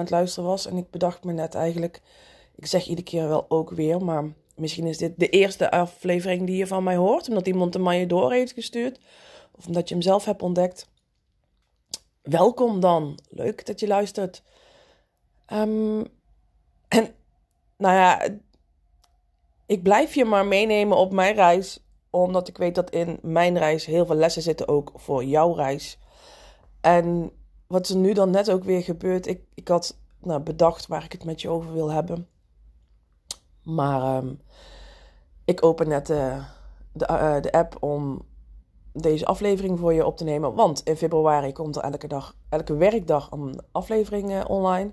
het luisteren was. En ik bedacht me net eigenlijk, ik zeg iedere keer wel ook weer, maar misschien is dit de eerste aflevering die je van mij hoort, omdat iemand hem aan je door heeft gestuurd, of omdat je hem zelf hebt ontdekt. Welkom dan, leuk dat je luistert. Ehm, en nou ja, ik blijf je maar meenemen op mijn reis, omdat ik weet dat in mijn reis heel veel lessen zitten ook voor jouw reis. En wat er nu dan net ook weer gebeurt. Ik, ik had nou, bedacht waar ik het met je over wil hebben. Maar ehm, ik open net de, de, eh, de app om deze aflevering voor je op te nemen. Want in februari komt er elke dag, elke werkdag een aflevering uh, online.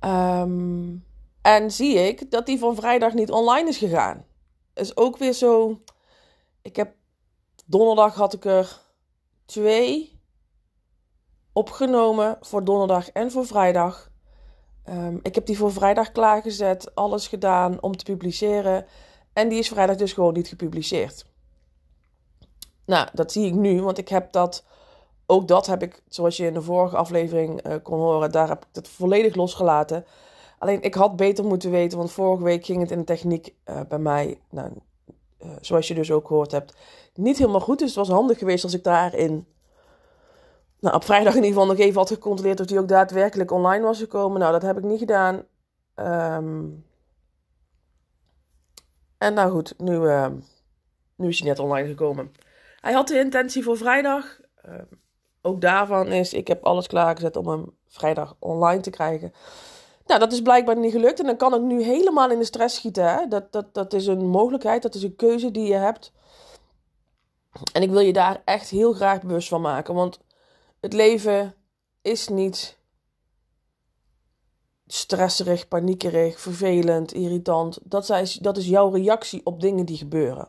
Um, en zie ik dat die van vrijdag niet online is gegaan. Is ook weer zo. Ik heb donderdag had ik er twee opgenomen voor donderdag en voor vrijdag. Um, ik heb die voor vrijdag klaargezet, alles gedaan om te publiceren. En die is vrijdag dus gewoon niet gepubliceerd. Nou, dat zie ik nu, want ik heb dat. Ook dat heb ik, zoals je in de vorige aflevering uh, kon horen, daar heb ik het volledig losgelaten. Alleen ik had beter moeten weten, want vorige week ging het in de techniek uh, bij mij, nou, uh, zoals je dus ook gehoord hebt, niet helemaal goed. Dus het was handig geweest als ik daarin nou, op vrijdag in ieder geval nog even had gecontroleerd of die ook daadwerkelijk online was gekomen. Nou, dat heb ik niet gedaan. Um, en nou goed, nu, uh, nu is hij net online gekomen. Hij had de intentie voor vrijdag. Uh, ook daarvan is, ik heb alles klaargezet om hem vrijdag online te krijgen. Nou, dat is blijkbaar niet gelukt. En dan kan ik nu helemaal in de stress schieten. Hè? Dat, dat, dat is een mogelijkheid, dat is een keuze die je hebt. En ik wil je daar echt heel graag bewust van maken. Want het leven is niet stresserig, paniekerig, vervelend, irritant. Dat is, dat is jouw reactie op dingen die gebeuren.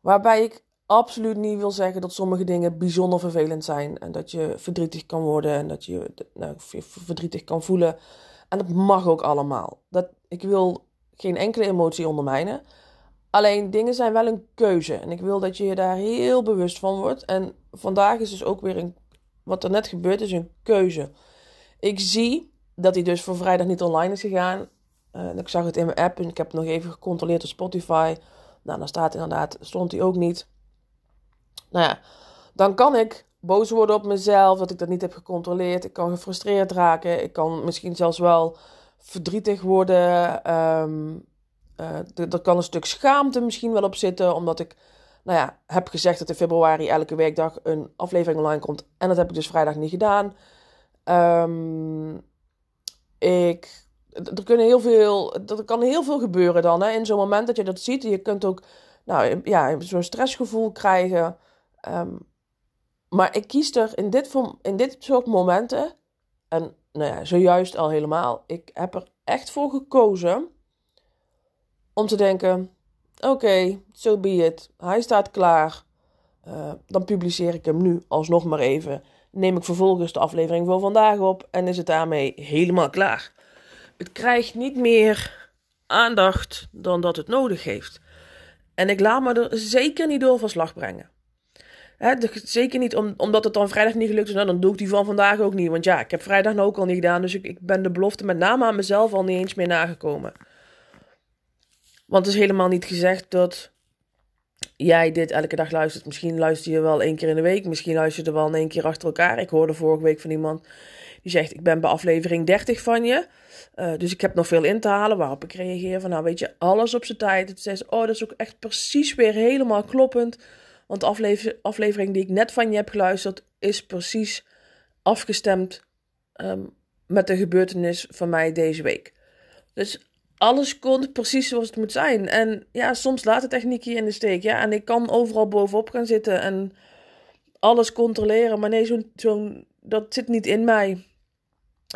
Waarbij ik absoluut niet wil zeggen dat sommige dingen bijzonder vervelend zijn. En dat je verdrietig kan worden en dat je nou, verdrietig kan voelen. En dat mag ook allemaal. Dat, ik wil geen enkele emotie ondermijnen. Alleen dingen zijn wel een keuze. En ik wil dat je je daar heel bewust van wordt. En vandaag is dus ook weer een wat er net gebeurt is een keuze. Ik zie dat hij dus voor vrijdag niet online is gegaan. Uh, ik zag het in mijn app en ik heb het nog even gecontroleerd op Spotify. Nou, dan staat inderdaad, stond hij ook niet. Nou ja, dan kan ik boos worden op mezelf dat ik dat niet heb gecontroleerd. Ik kan gefrustreerd raken. Ik kan misschien zelfs wel verdrietig worden. Um, er kan een stuk schaamte misschien wel op zitten, omdat ik nou ja, heb gezegd dat in februari elke weekdag een aflevering online komt. En dat heb ik dus vrijdag niet gedaan. Um, ik, er, kunnen heel veel, er kan heel veel gebeuren dan. Hè, in zo'n moment dat je dat ziet. Je kunt ook nou, ja, zo'n stressgevoel krijgen. Um, maar ik kies er in dit, in dit soort momenten, en nou ja, zojuist al helemaal, ik heb er echt voor gekozen om te denken: Oké, okay, so be. Hij staat klaar. Uh, dan publiceer ik hem nu alsnog maar even. Neem ik vervolgens de aflevering voor vandaag op en is het daarmee helemaal klaar. Het krijgt niet meer aandacht dan dat het nodig heeft. En ik laat me er zeker niet door van slag brengen. Zeker niet om, omdat het dan vrijdag niet gelukt is. Nou, dan doe ik die van vandaag ook niet. Want ja, ik heb vrijdag nou ook al niet gedaan. Dus ik, ik ben de belofte met name aan mezelf al niet eens meer nagekomen. Want het is helemaal niet gezegd dat jij dit elke dag luistert. Misschien luister je wel één keer in de week. Misschien luister je er wel één keer achter elkaar. Ik hoorde vorige week van iemand die zegt: Ik ben bij aflevering 30 van je. Uh, dus ik heb nog veel in te halen. Waarop ik reageer van: Nou, weet je, alles op zijn tijd. Het zegt: Oh, dat is ook echt precies weer helemaal kloppend. Want de aflever aflevering die ik net van je heb geluisterd is precies afgestemd um, met de gebeurtenis van mij deze week. Dus alles komt precies zoals het moet zijn. En ja, soms laat de techniek je in de steek. Ja, en ik kan overal bovenop gaan zitten en alles controleren. Maar nee, zo'n, zo'n, dat zit niet in mij.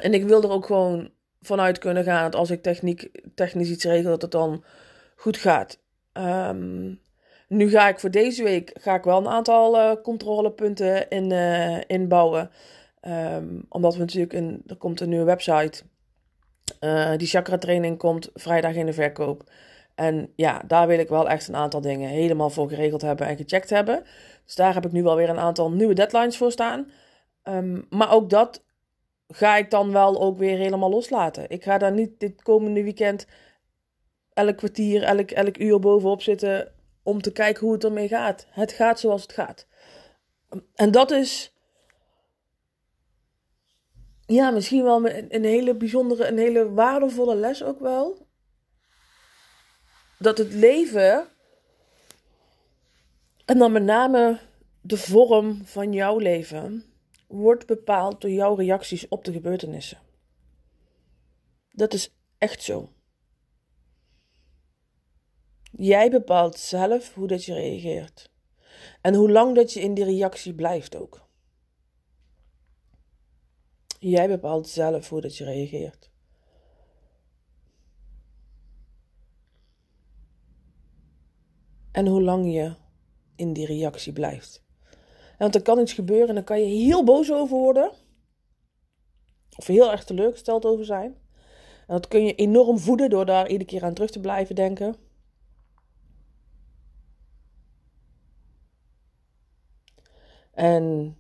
En ik wil er ook gewoon vanuit kunnen gaan dat als ik techniek, technisch iets regel, dat het dan goed gaat. Um, nu ga ik voor deze week ga ik wel een aantal uh, controlepunten in, uh, inbouwen. Um, omdat we natuurlijk in, er komt een nieuwe website. Uh, die chakra training komt vrijdag in de verkoop. En ja, daar wil ik wel echt een aantal dingen helemaal voor geregeld hebben en gecheckt hebben. Dus daar heb ik nu wel weer een aantal nieuwe deadlines voor staan. Um, maar ook dat ga ik dan wel ook weer helemaal loslaten. Ik ga daar niet dit komende weekend elk kwartier, elk, elk uur bovenop zitten om te kijken hoe het ermee gaat. Het gaat zoals het gaat. En dat is ja, misschien wel een, hele bijzondere, een hele waardevolle les ook wel. Dat het leven, en dan met name de vorm van jouw leven, wordt bepaald door jouw reacties op de gebeurtenissen. Dat is echt zo. Jij bepaalt zelf hoe dat je reageert. En hoe lang dat je in die reactie blijft ook. Jij bepaalt zelf hoe dat je reageert. En hoe lang je in die reactie blijft. want er kan iets gebeuren en dan kan je heel boos over worden. Of heel erg teleurgesteld over zijn. En dat kun je enorm voeden door daar iedere keer aan terug te blijven denken. En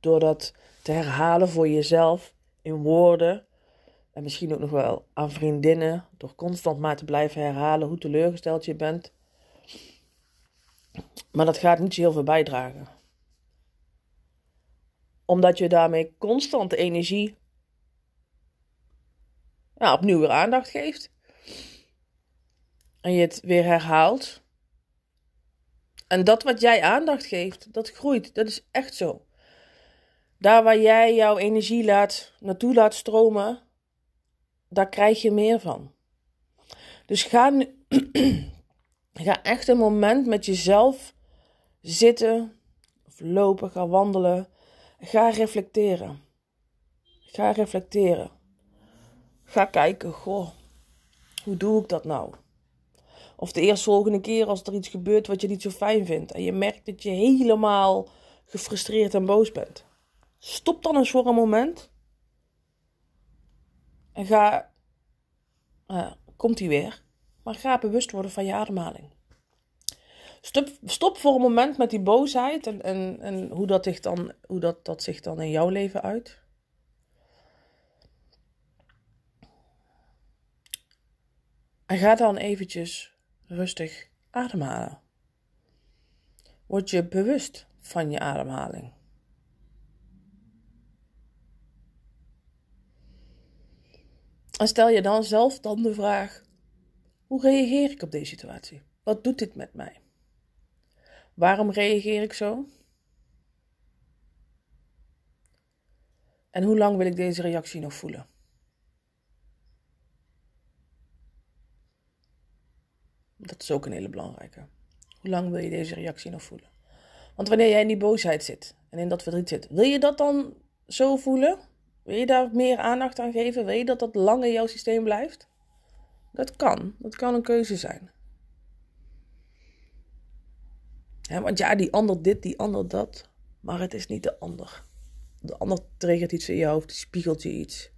door dat te herhalen voor jezelf in woorden. En misschien ook nog wel aan vriendinnen. Door constant maar te blijven herhalen hoe teleurgesteld je bent. Maar dat gaat niet zo heel veel bijdragen. Omdat je daarmee constant energie opnieuw weer aandacht geeft. En je het weer herhaalt. En dat wat jij aandacht geeft, dat groeit. Dat is echt zo. Daar waar jij jouw energie laat, naartoe laat stromen, daar krijg je meer van. Dus ga, ga echt een moment met jezelf zitten of lopen, ga wandelen. Ga reflecteren. Ga reflecteren. Ga kijken, goh, hoe doe ik dat nou? Of de eerstvolgende keer als er iets gebeurt wat je niet zo fijn vindt. En je merkt dat je helemaal gefrustreerd en boos bent. Stop dan eens voor een moment. En ga. Uh, komt hij weer. Maar ga bewust worden van je ademhaling. Stop, stop voor een moment met die boosheid en, en, en hoe, dat zich dan, hoe dat, dat zich dan in jouw leven uit. En ga dan eventjes rustig ademhalen. Word je bewust van je ademhaling. En stel je dan zelf dan de vraag: hoe reageer ik op deze situatie? Wat doet dit met mij? Waarom reageer ik zo? En hoe lang wil ik deze reactie nog voelen? Dat is ook een hele belangrijke. Hoe lang wil je deze reactie nog voelen? Want wanneer jij in die boosheid zit en in dat verdriet zit, wil je dat dan zo voelen? Wil je daar meer aandacht aan geven? Wil je dat dat lang in jouw systeem blijft? Dat kan. Dat kan een keuze zijn. want ja, die ander dit, die ander dat. Maar het is niet de ander. De ander triggert iets in je hoofd, die spiegelt je iets.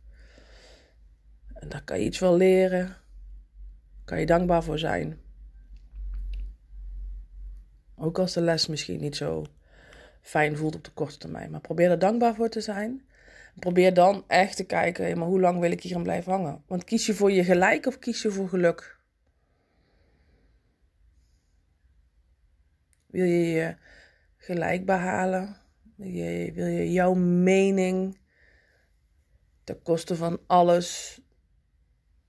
En daar kan je iets van leren. Kan je dankbaar voor zijn. Ook als de les misschien niet zo fijn voelt op de korte termijn. Maar probeer er dankbaar voor te zijn. Probeer dan echt te kijken, maar hoe lang wil ik hier aan blijven hangen? Want kies je voor je gelijk of kies je voor geluk? Wil je je gelijk behalen? Wil je, wil je jouw mening ten koste van alles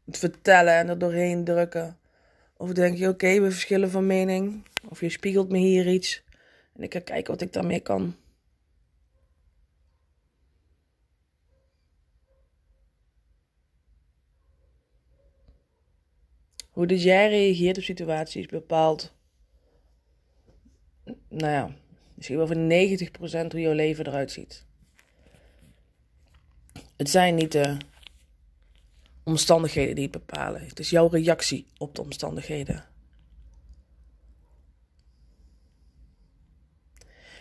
vertellen en er doorheen drukken? Of denk je, oké, we verschillen van mening. Of je spiegelt me hier iets. En ik ga kijken wat ik daarmee kan. Hoe dat jij reageert op situaties bepaalt, nou ja, misschien wel voor 90% hoe jouw leven eruit ziet. Het zijn niet de omstandigheden die het bepalen. Het is jouw reactie op de omstandigheden.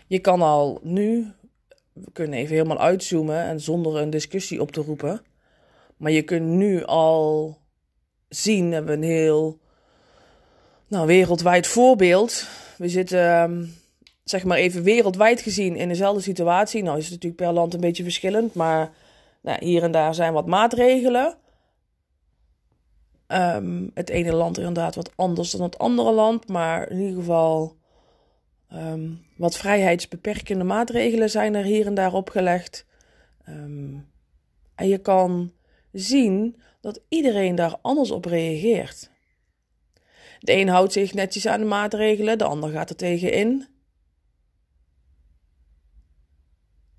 Je kan al nu, we kunnen even helemaal uitzoomen en zonder een discussie op te roepen. Maar je kunt nu al zien, hebben we een heel nou, wereldwijd voorbeeld. We zitten, ehm, zeg maar even wereldwijd gezien, in dezelfde situatie. Nou is het natuurlijk per land een beetje verschillend, maar nou, hier en daar zijn wat maatregelen. Um, het ene land inderdaad wat anders dan het andere land, maar in ieder geval um, wat vrijheidsbeperkende maatregelen zijn er hier en daar opgelegd. En je kan zien dat iedereen daar anders op reageert. De een houdt zich netjes aan de maatregelen, de ander gaat er tegenin.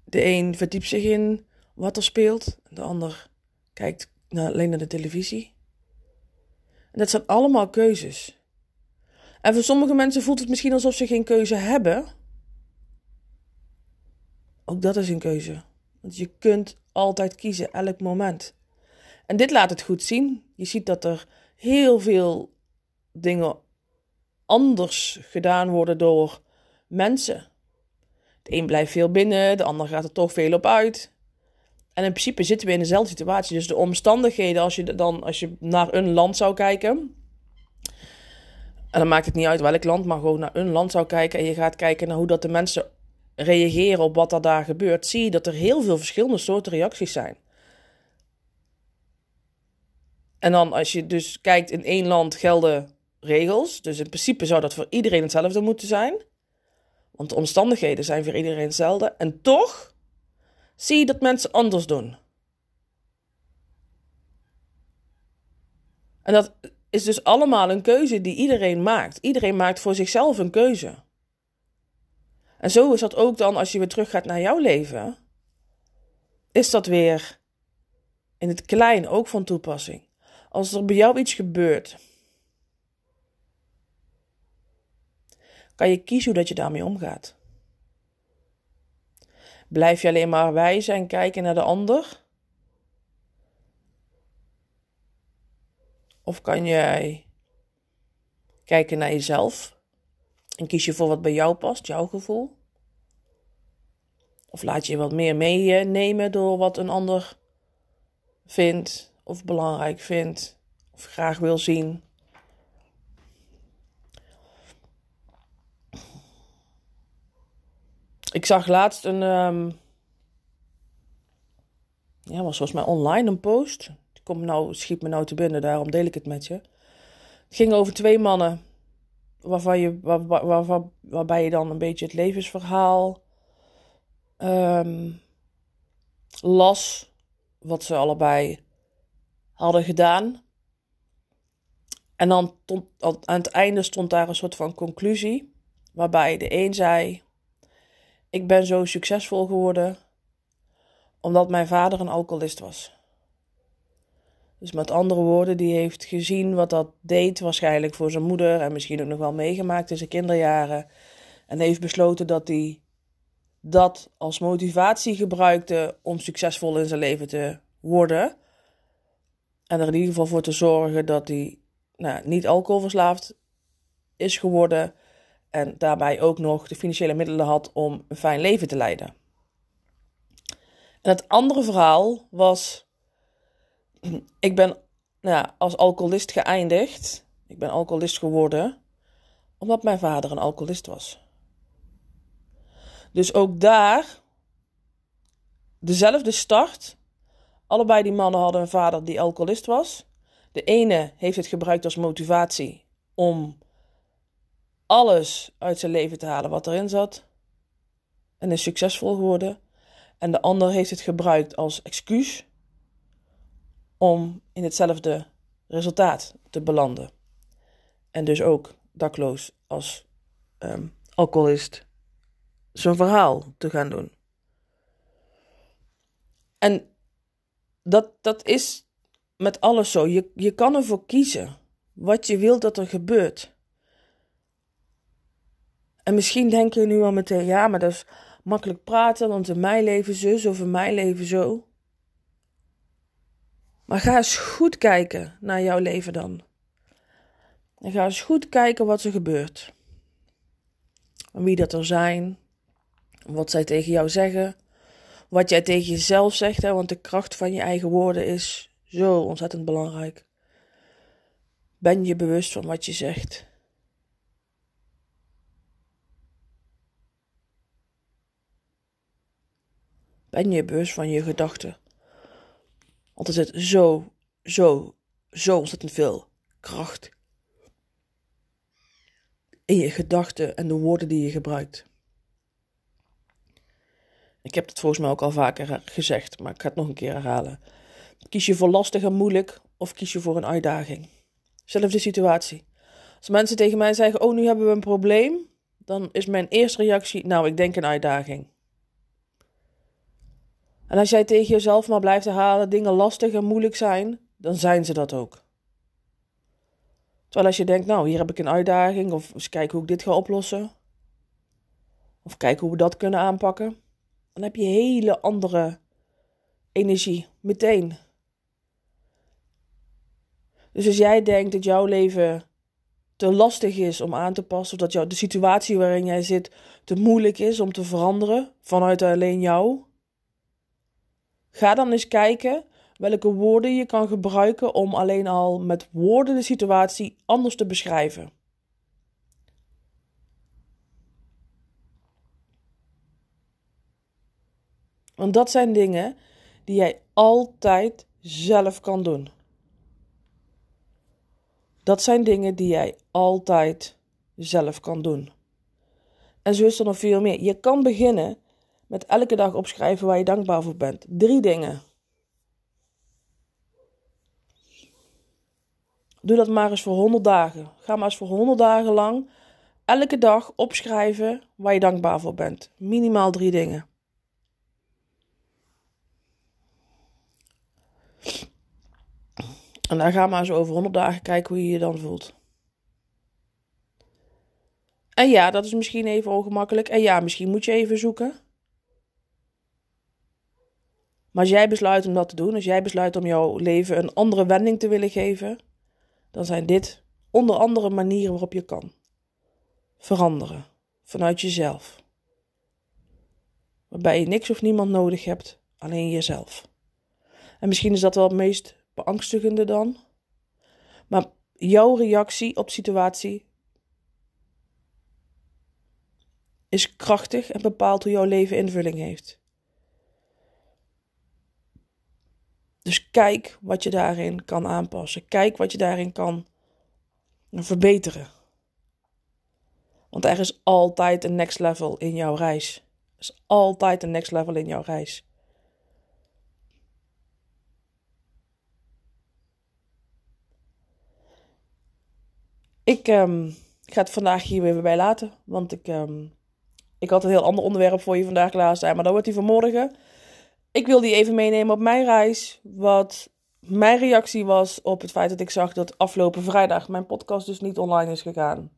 De een verdiept zich in wat er speelt, de ander kijkt alleen naar de televisie. En dat zijn allemaal keuzes. En voor sommige mensen voelt het misschien alsof ze geen keuze hebben. Ook dat is een keuze. Want je kunt altijd kiezen, elk moment. En dit laat het goed zien. Je ziet dat er heel veel dingen anders gedaan worden door mensen. De een blijft veel binnen, de ander gaat er toch veel op uit. En in principe zitten we in dezelfde situatie. Dus de omstandigheden, als je dan als je naar een land zou kijken. En dan maakt het niet uit welk land, maar gewoon naar een land zou kijken. En je gaat kijken naar hoe dat de mensen reageren op wat er daar gebeurt. Zie je dat er heel veel verschillende soorten reacties zijn. En dan als je dus kijkt in één land gelden regels. Dus in principe zou dat voor iedereen hetzelfde moeten zijn. Want de omstandigheden zijn voor iedereen hetzelfde. En toch zie je dat mensen anders doen. En dat is dus allemaal een keuze die iedereen maakt. Iedereen maakt voor zichzelf een keuze. En zo is dat ook dan als je weer teruggaat naar jouw leven. Is dat weer in het klein ook van toepassing. Als er bij jou iets gebeurt, kan je kiezen hoe dat je daarmee omgaat. Blijf je alleen maar wijzen en kijken naar de ander? Of kan jij kijken naar jezelf en kies je voor wat bij jou past, jouw gevoel? Of laat je wat meer meenemen door wat een ander vindt of belangrijk vindt of graag wil zien? Ik zag laatst een. Um, ja, was volgens mij online een post. Die komt nou, schiet me nou te binnen, daarom deel ik het met je. Het ging over twee mannen. Waarvan je, waar, waar, waar, waarbij je dan een beetje het levensverhaal um, las. Wat ze allebei hadden gedaan. En dan aan het einde stond daar een soort van conclusie. Waarbij de een zei: ik ben zo succesvol geworden omdat mijn vader een alcoholist was. Dus met andere woorden, die heeft gezien wat dat deed waarschijnlijk voor zijn moeder en misschien ook nog wel meegemaakt in zijn kinderjaren. En heeft besloten dat hij dat als motivatie gebruikte om succesvol in zijn leven te worden. En er in ieder geval voor te zorgen dat hij nou, niet alcoholverslaafd is geworden en daarbij ook nog de financiële middelen had om een fijn leven te leiden. En het andere verhaal was: ik ben nou, als alcoholist geëindigd. Ik ben alcoholist geworden omdat mijn vader een alcoholist was. Dus ook daar dezelfde start. Allebei die mannen hadden een vader die alcoholist was. De ene heeft het gebruikt als motivatie om alles uit zijn leven te halen wat erin zat. En is succesvol geworden. En de ander heeft het gebruikt als excuus om in hetzelfde resultaat te belanden. En dus ook dakloos als um, alcoholist zijn verhaal te gaan doen. En dat, dat is met alles zo. Je, je kan ervoor kiezen wat je wilt dat er gebeurt. En misschien denk je nu al meteen, ja, maar dat is makkelijk praten, want in mijn leven zus of in mijn leven zo. Maar ga eens goed kijken naar jouw leven dan. En ga eens goed kijken wat er gebeurt. Wie dat er zijn. Wat zij tegen jou zeggen. Wat jij tegen jezelf zegt. Hè, want de kracht van je eigen woorden is zo ontzettend belangrijk. Ben je bewust van wat je zegt? Ben je bewust van je gedachten? Want er zit zo, zo, zo ontzettend veel kracht in je gedachten en de woorden die je gebruikt. Ik heb het volgens mij ook al vaker gezegd, maar ik ga het nog een keer herhalen. Kies je voor lastig en moeilijk of kies je voor een uitdaging? Zelfde situatie. Als mensen tegen mij zeggen: Oh, nu hebben we een probleem, dan is mijn eerste reactie: Nou, ik denk een uitdaging. En als jij tegen jezelf maar blijft herhalen: dingen lastig en moeilijk zijn, dan zijn ze dat ook. Terwijl als je denkt: Nou, hier heb ik een uitdaging, of eens kijken hoe ik dit ga oplossen, of kijken hoe we dat kunnen aanpakken, dan heb je hele andere energie meteen. Dus als jij denkt dat jouw leven te lastig is om aan te passen, of dat jou, de situatie waarin jij zit te moeilijk is om te veranderen vanuit alleen jou, ga dan eens kijken welke woorden je kan gebruiken om alleen al met woorden de situatie anders te beschrijven. Want dat zijn dingen die jij altijd zelf kan doen. Dat zijn dingen die jij altijd zelf kan doen. En zo is er nog veel meer. Je kan beginnen met elke dag opschrijven waar je dankbaar voor bent. Drie dingen. Doe dat maar eens voor 100 dagen. Ga maar eens voor 100 dagen lang elke dag opschrijven waar je dankbaar voor bent. Minimaal drie dingen. En dan ga maar eens over 100 dagen kijken hoe je je dan voelt. En ja, dat is misschien even ongemakkelijk. En ja, misschien moet je even zoeken. Maar als jij besluit om dat te doen, als jij besluit om jouw leven een andere wending te willen geven, dan zijn dit onder andere manieren waarop je kan veranderen vanuit jezelf. Waarbij je niks of niemand nodig hebt, alleen jezelf. En misschien is dat wel het meest beangstigende dan. Maar jouw reactie op situatie is krachtig en bepaalt hoe jouw leven invulling heeft. Dus kijk wat je daarin kan aanpassen. Kijk wat je daarin kan verbeteren. Want er is altijd een next level in jouw reis. Er is altijd een next level in jouw reis. Ik um, ga het vandaag hier weer bij laten. Want ik, um, ik had een heel ander onderwerp voor je vandaag klaar staan. Maar dat wordt die vanmorgen. Ik wil die even meenemen op mijn reis. Wat mijn reactie was op het feit dat ik zag dat afgelopen vrijdag mijn podcast dus niet online is gegaan.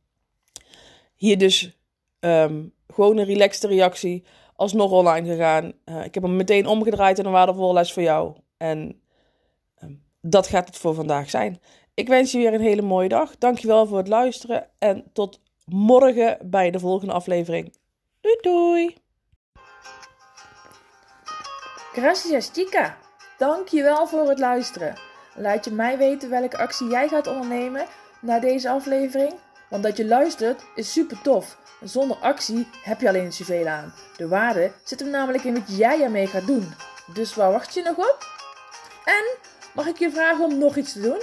Hier dus um, gewoon een relaxte reactie. Alsnog online gegaan. Uh, ik heb hem meteen omgedraaid in een waardevolle les voor jou. En dat gaat het voor vandaag zijn. Ik wens je weer een hele mooie dag. Dankjewel voor het luisteren. En tot morgen bij de volgende aflevering. Doei doei! Gracias chica! Dankjewel voor het luisteren. Laat je mij weten welke actie jij gaat ondernemen na deze aflevering. Want dat je luistert is super tof. Zonder actie heb je alleen zoveel aan. De waarde zit hem namelijk in wat jij ermee gaat doen. Dus waar wacht je nog op? En mag ik je vragen om nog iets te doen?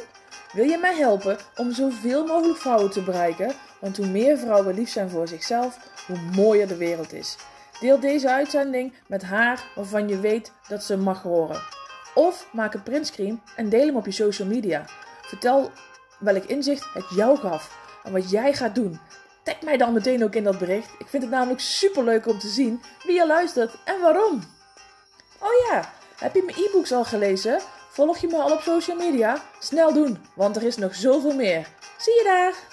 Wil je mij helpen om zoveel mogelijk vrouwen te bereiken? Want hoe meer vrouwen lief zijn voor zichzelf, hoe mooier de wereld is. Deel deze uitzending met haar waarvan je weet dat ze mag horen. Of maak een printscreen en deel hem op je social media. Vertel welk inzicht het jou gaf en wat jij gaat doen. Tag mij dan meteen ook in dat bericht. Ik vind het namelijk super leuk om te zien wie je luistert en waarom. Oh ja, heb je mijn e-books al gelezen? Volg je me al op social media? Snel doen, want er is nog zoveel meer. Zie je daar!